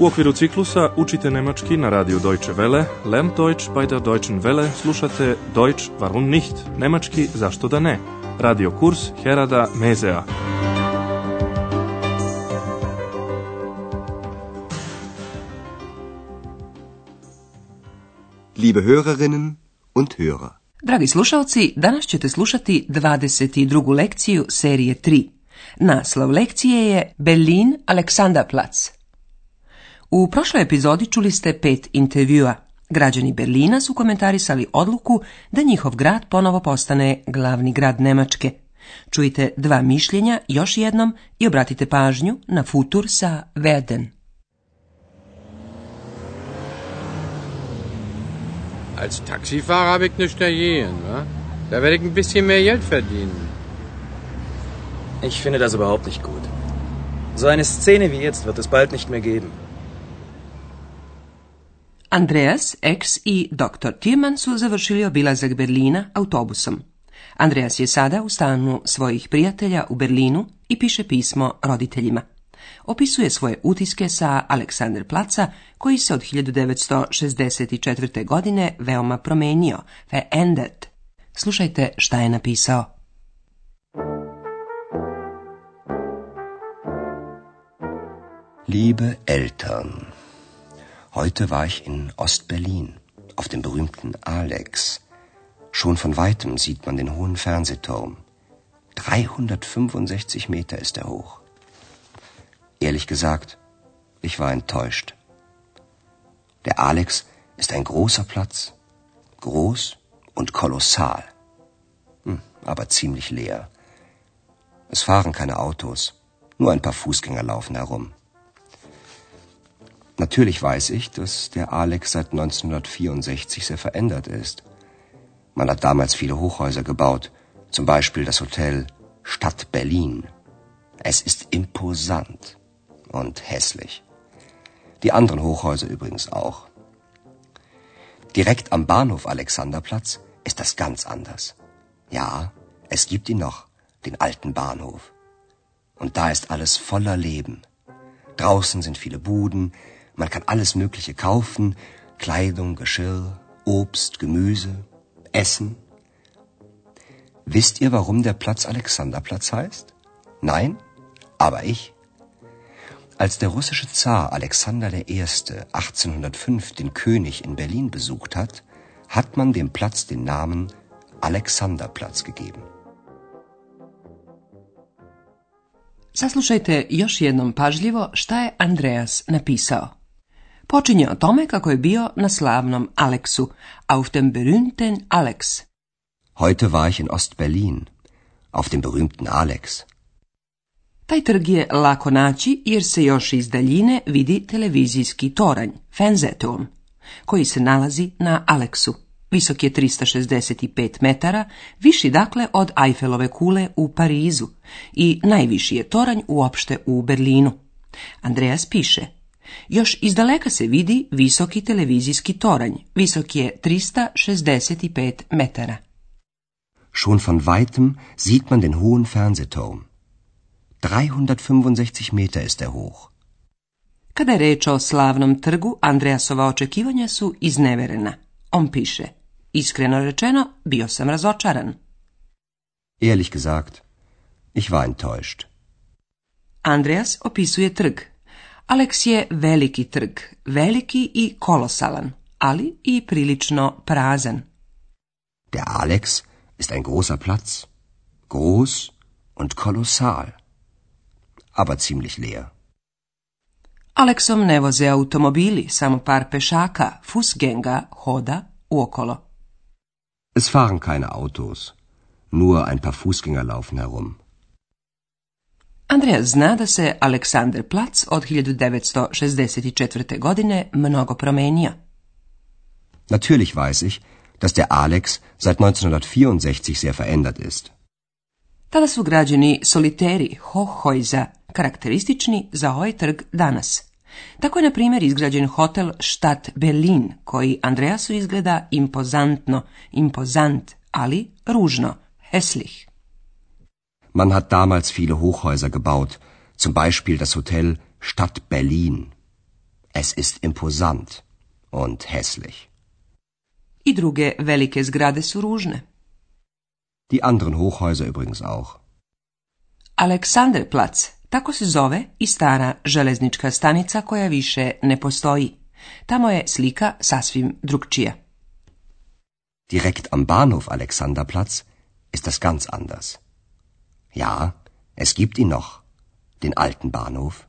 U okviru ciklusa učite nemački na Radio Deutsche Welle, Lern Deutsch bei der Deutschen Welle, slušate Deutsch warum nicht, nemački zašto da ne, radio kurs Herada Mezea. Liebe Hörerinnen und Hörer. Dragi slušalci, danas ćete slušati 22. lekciju serije 3. Naslov lekcije je Berlin Alexanderplatz. U prošloj epizodi čuli ste pet intervjua. Građani Berlina su komentarisali odluku da njihov grad ponovo postane glavni grad Nemačke. Čujte dva mišljenja još jednom i obratite pažnju na futur sa Werden. Als Taxifahrer habe ich nichts dagegen, wa? Da werde ich ein bisschen mehr Geld verdienen. Ich finde das überhaupt nicht gut. So eine Szene wie jetzt wird es bald nicht mehr geben. Andreas, X i dr. Tierman su završili obilazak Berlina autobusom. Andreas je sada u stanu svojih prijatelja u Berlinu i piše pismo roditeljima. Opisuje svoje utiske sa Aleksander Placa, koji se od 1964. godine veoma promenio, verändert. Slušajte šta je napisao. Liebe Eltern, Heute war ich in Ostberlin, auf dem berühmten Alex. Schon von weitem sieht man den hohen Fernsehturm. 365 Meter ist er hoch. Ehrlich gesagt, ich war enttäuscht. Der Alex ist ein großer Platz, groß und kolossal, hm, aber ziemlich leer. Es fahren keine Autos, nur ein paar Fußgänger laufen herum. Natürlich weiß ich, dass der Alex seit 1964 sehr verändert ist. Man hat damals viele Hochhäuser gebaut, zum Beispiel das Hotel Stadt Berlin. Es ist imposant und hässlich. Die anderen Hochhäuser übrigens auch. Direkt am Bahnhof Alexanderplatz ist das ganz anders. Ja, es gibt ihn noch, den alten Bahnhof. Und da ist alles voller Leben. Draußen sind viele Buden, man kann alles Mögliche kaufen, Kleidung, Geschirr, Obst, Gemüse, Essen. Wisst ihr, warum der Platz Alexanderplatz heißt? Nein, aber ich. Als der russische Zar Alexander I. 1805 den König in Berlin besucht hat, hat man dem Platz den Namen Alexanderplatz gegeben. Saslušajte još jednom pažljivo šta je Andreas napisao. počinje o tome kako je bio na slavnom Aleksu, auf dem berühmten Alex. Heute war ich in auf dem berühmten Alex. Taj trg je lako naći jer se još iz daljine vidi televizijski toranj, Fernsehturm, koji se nalazi na Aleksu. Visok je 365 metara, viši dakle od Eiffelove kule u Parizu i najviši je toranj uopšte u Berlinu. Andreas piše – još izdaleka se vidi visoki televizijski toranj, visok je 365 metara. Schon von weitem sieht man den hohen Fernsehturm. 365 Meter ist er hoch. Kada je reč o slavnom trgu, Andreasova očekivanja su izneverena. On piše, iskreno rečeno, bio sam razočaran. Ehrlich gesagt, ich war enttäuscht. Andreas opisuje trg, Aleks je veliki trg, veliki i kolosalan, ali i prilično prazan. Der Alex ist ein großer Platz, groß und kolossal, aber ziemlich leer. Alexom ne voze automobili, samo par pešaka, Fußgänger, hoda uokolo. Es fahren keine Autos, nur ein paar Fußgänger laufen herum. Andreja zna da se Aleksander Plac od 1964. godine mnogo promenio. Natürlich weiß ich, dass der Alex seit 1964 sehr verändert ist. Tada su građeni soliteri Hohojza karakteristični za ovaj trg danas. Tako je, na primjer, izgrađen hotel stadt Berlin, koji Andreasu izgleda impozantno, impozant, ali ružno, heslih. Man hat damals viele Hochhäuser gebaut, zum Beispiel das Hotel Stadt Berlin. Es ist imposant und hässlich. I druge velike zgrade su ružne. Die anderen Hochhäuser übrigens auch. Aleksanderplatz, tako se zove i stara železnička stanica koja više ne postoji. Tamo je slika sasvim drugčija. Direkt am Bahnhof Alexanderplatz ist das ganz anders. Ja, es gibt ihn noch, den alten Bahnhof.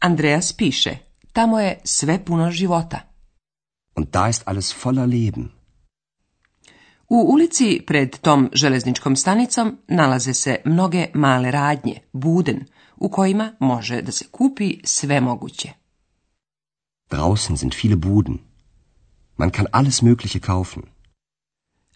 Andreas piše, tamo je sve puno života. Und da ist alles voller Leben. U ulici pred tom železničkom stanicom nalaze se mnoge male radnje, buden, u kojima može da se kupi sve moguće. Draußen sind viele Buden. Man kann alles Mögliche kaufen.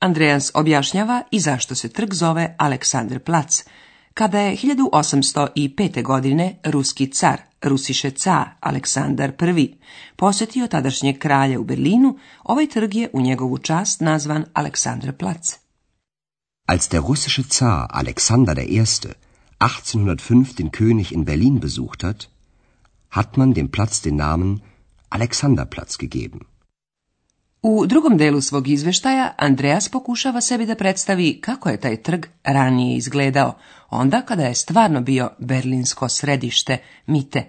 Andreas objašnjava i zašto se trg zove Aleksandr plac, kada je 1805. godine ruski car, rusiše ca Aleksandar I, posjetio tadašnjeg kralja u Berlinu, ovaj trg je u njegovu čast nazvan Aleksandr plac. Als der russische Zar Alexander I. 1805 den König in Berlin besucht hat, hat man dem Platz den Namen Alexanderplatz gegeben. U drugom delu svog izveštaja Andreas pokušava sebi da predstavi kako je taj trg ranije izgledao, onda kada je stvarno bio berlinsko središte Mite.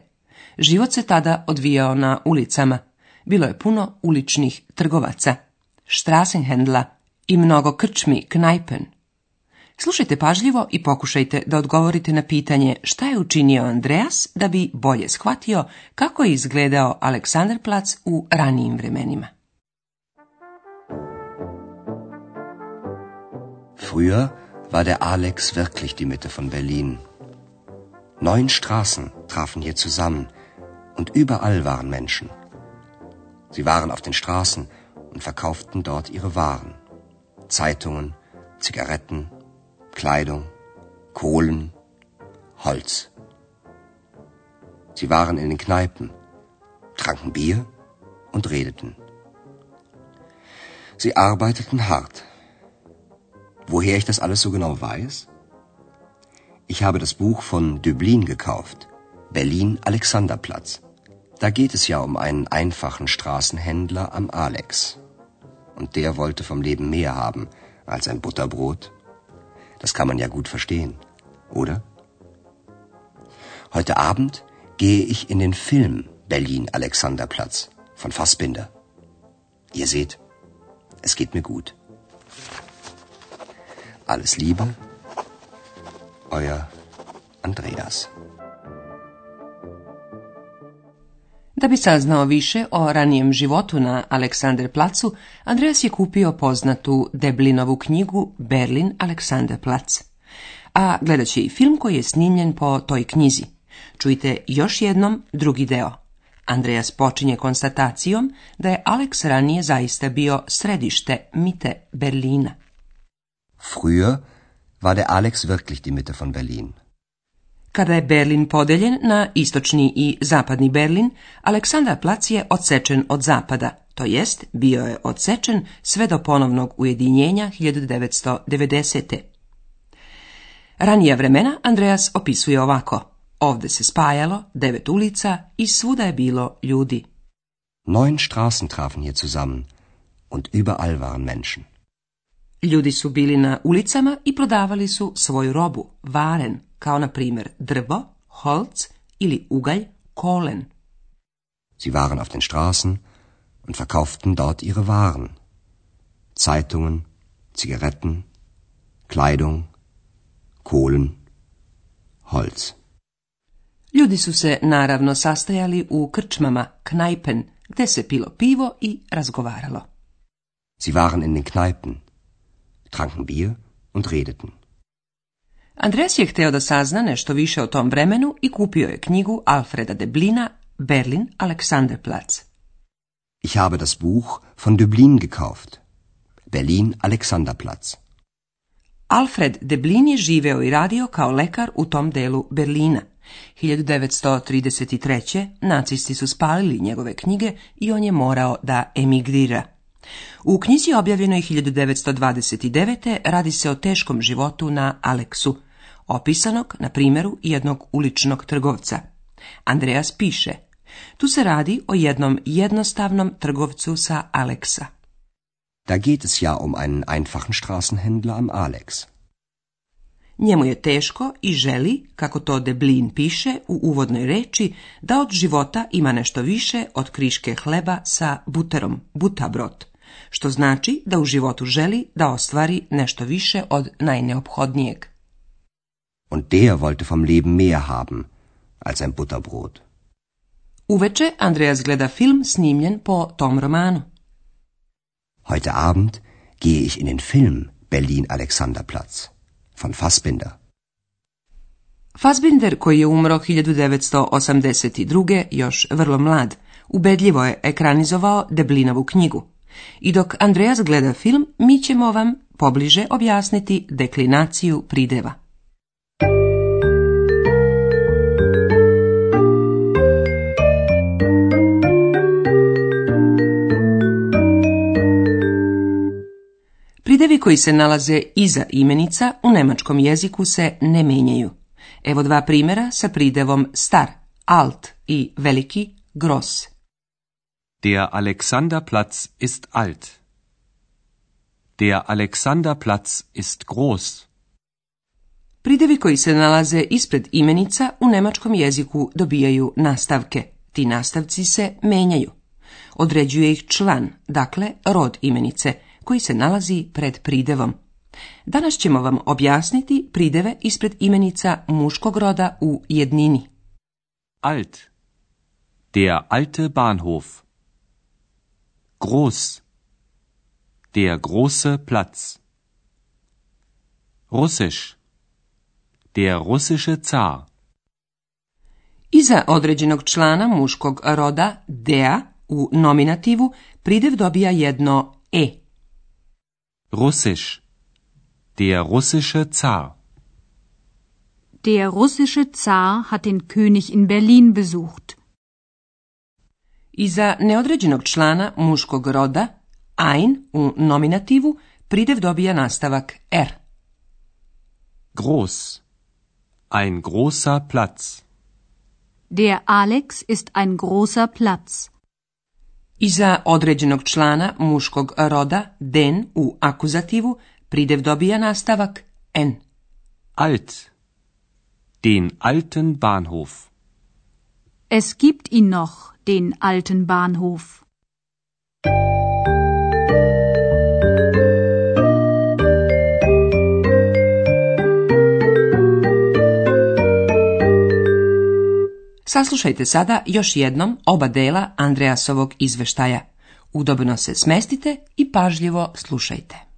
Život se tada odvijao na ulicama. Bilo je puno uličnih trgovaca, hendla i mnogo krčmi knajpen. Slušajte pažljivo i pokušajte da odgovorite na pitanje šta je učinio Andreas da bi bolje shvatio kako je izgledao Aleksandar plac u ranijim vremenima. Früher war der Alex wirklich die Mitte von Berlin. Neun Straßen trafen hier zusammen und überall waren Menschen. Sie waren auf den Straßen und verkauften dort ihre Waren. Zeitungen, Zigaretten, Kleidung, Kohlen, Holz. Sie waren in den Kneipen, tranken Bier und redeten. Sie arbeiteten hart. Woher ich das alles so genau weiß? Ich habe das Buch von Dublin gekauft. Berlin Alexanderplatz. Da geht es ja um einen einfachen Straßenhändler am Alex. Und der wollte vom Leben mehr haben als ein Butterbrot. Das kann man ja gut verstehen, oder? Heute Abend gehe ich in den Film Berlin Alexanderplatz von Fassbinder. Ihr seht, es geht mir gut. Alles Liebe, euer Andreas. Da bi saznao više o ranijem životu na Aleksander placu, Andreas je kupio poznatu Deblinovu knjigu Berlin Aleksander plac. A će i film koji je snimljen po toj knjizi. Čujte još jednom drugi deo. Andreas počinje konstatacijom da je Aleks ranije zaista bio središte mite Berlina. Früher war der Alex wirklich die Mitte von Berlin. Kada je Berlin podeljen na istočni i zapadni Berlin, Aleksandar plac je odsečen od zapada, to jest bio je odsečen sve do ponovnog ujedinjenja 1990. Ranija vremena Andreas opisuje ovako. Ovdje se spajalo devet ulica i svuda je bilo ljudi. Neun Straßen trafen hier zusammen und überall waren Menschen. Ljudi su bili na ulicama i prodavali su svoju robu, varen, kao na primjer drvo, holc ili ugalj, kolen. Sie waren auf den Straßen und verkauften dort ihre Waren. Zeitungen, Zigaretten, Kleidung, Kohlen, Holz. Ljudi su se naravno sastajali u krčmama, knajpen, gdje se pilo pivo i razgovaralo. Sie waren in den Kneipen, tranken Bier und redeten. Andres je hteo da sazna nešto više o tom vremenu i kupio je knjigu Alfreda Deblina Berlin Alexanderplatz. Ich habe das Buch von Dublin gekauft. Berlin Alexanderplatz. Alfred Deblin je živeo i radio kao lekar u tom delu Berlina. 1933. nacisti su spalili njegove knjige i on je morao da emigrira. U knjizi objavljenoj 1929. radi se o teškom životu na Aleksu, opisanog na primjeru jednog uličnog trgovca. Andreas piše, tu se radi o jednom jednostavnom trgovcu sa Aleksa. Da geht es ja um einen einfachen Straßenhändler am Alex. Njemu je teško i želi, kako to Deblin piše u uvodnoj reči, da od života ima nešto više od kriške hleba sa buterom, butabrot, što znači da u životu želi da ostvari nešto više od najneophodnijeg. Und der wollte vom Leben mehr haben als ein Butterbrot. Uveče Andreas gleda film snimljen po tom romanu. Heute Abend gehe ich in den Film Berlin Alexanderplatz von Fassbinder. Fassbinder koji je umro 1982. još vrlo mlad, ubedljivo je ekranizovao Deblinovu knjigu. I dok Andreas gleda film, mi ćemo vam pobliže objasniti deklinaciju prideva. Pridevi koji se nalaze iza imenica u nemačkom jeziku se ne menjaju. Evo dva primjera sa pridevom star, alt i veliki, gros. Der Alexanderplatz ist alt. Der Alexanderplatz ist groß. Pridevi koji se nalaze ispred imenica u nemačkom jeziku dobijaju nastavke. Ti nastavci se menjaju. Određuje ih član, dakle rod imenice, koji se nalazi pred pridevom. Danas ćemo vam objasniti prideve ispred imenica muškog roda u jednini. Alt. Der alte Bahnhof. groß der große Platz Russisch der russische Zar Iza određenog člana muškog roda dea u nominativu pridev dobija jedno e. Russisch der russische Zar Der russische Zar hat den König in Berlin besucht. Iza neodređenog člana muškog roda, ein u nominativu, pridev dobija nastavak er. Groß. Ein großer Platz. Der Alex ist ein großer Platz. Iza određenog člana muškog roda, den u akuzativu, pridev dobija nastavak n. Alt. Den alten Bahnhof. Es gibt ihn noch, den alten Bahnhof. Saslušajte sada još jednom oba dela Andreasovog izveštaja. Udobno se smestite i pažljivo slušajte.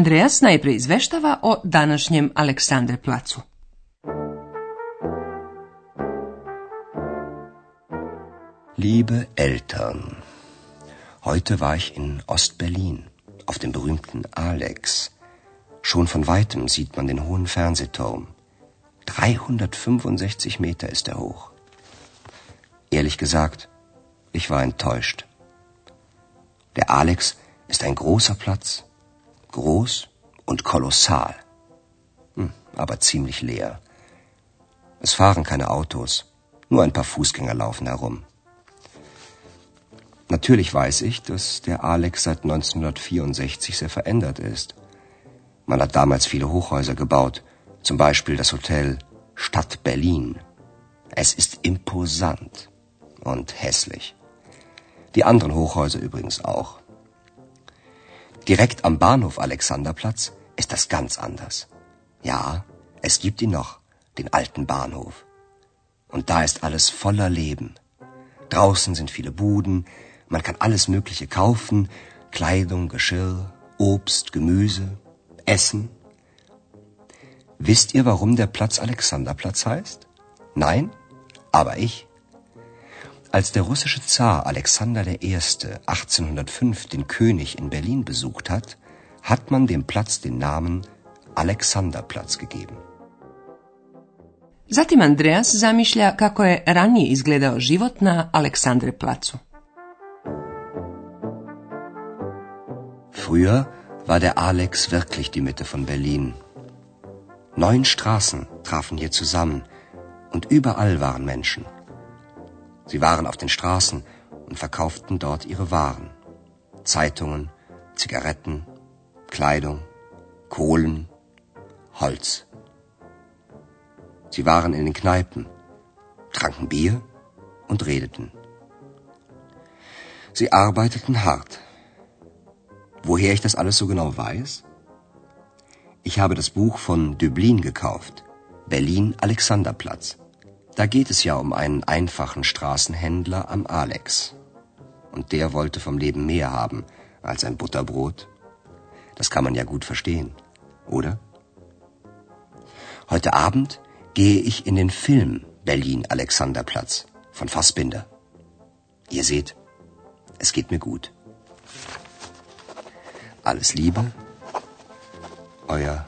Andreas najprej izveštava o današnjem Aleksandre placu. Liebe Eltern, heute war ich in Ostberlin auf dem berühmten Alex. Schon von weitem sieht man den hohen Fernsehturm. 365 Meter ist er hoch. Ehrlich gesagt, ich war enttäuscht. Der Alex ist ein großer Platz Groß und kolossal. Hm, aber ziemlich leer. Es fahren keine Autos, nur ein paar Fußgänger laufen herum. Natürlich weiß ich, dass der Alex seit 1964 sehr verändert ist. Man hat damals viele Hochhäuser gebaut, zum Beispiel das Hotel Stadt Berlin. Es ist imposant und hässlich. Die anderen Hochhäuser übrigens auch. Direkt am Bahnhof Alexanderplatz ist das ganz anders. Ja, es gibt ihn noch, den alten Bahnhof. Und da ist alles voller Leben. Draußen sind viele Buden, man kann alles Mögliche kaufen, Kleidung, Geschirr, Obst, Gemüse, Essen. Wisst ihr, warum der Platz Alexanderplatz heißt? Nein, aber ich als der russische Zar Alexander I. 1805 den König in Berlin besucht hat, hat man dem Platz den Namen Alexanderplatz gegeben. Zatim Andreas zamišlja kako je ranije izgledao život na Aleksandre placu. Früher war der Alex wirklich die Mitte von Berlin. Neun Straßen trafen hier zusammen und überall waren Menschen – Sie waren auf den Straßen und verkauften dort ihre Waren. Zeitungen, Zigaretten, Kleidung, Kohlen, Holz. Sie waren in den Kneipen, tranken Bier und redeten. Sie arbeiteten hart. Woher ich das alles so genau weiß? Ich habe das Buch von Dublin gekauft, Berlin Alexanderplatz. Da geht es ja um einen einfachen Straßenhändler am Alex. Und der wollte vom Leben mehr haben als ein Butterbrot. Das kann man ja gut verstehen, oder? Heute Abend gehe ich in den Film Berlin Alexanderplatz von Fassbinder. Ihr seht, es geht mir gut. Alles Liebe, euer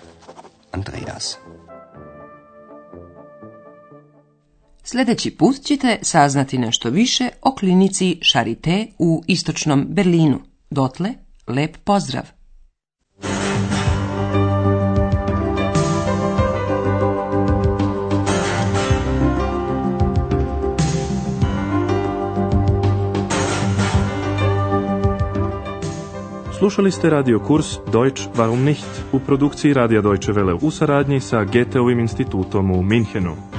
Andreas. Sljedeći put ćete saznati nešto više o klinici Charité u istočnom Berlinu. Dotle, lep pozdrav! Slušali ste radio kurs Deutsch warum nicht u produkciji Radija Deutsche Welle u saradnji sa Goetheovim institutom u Minhenu.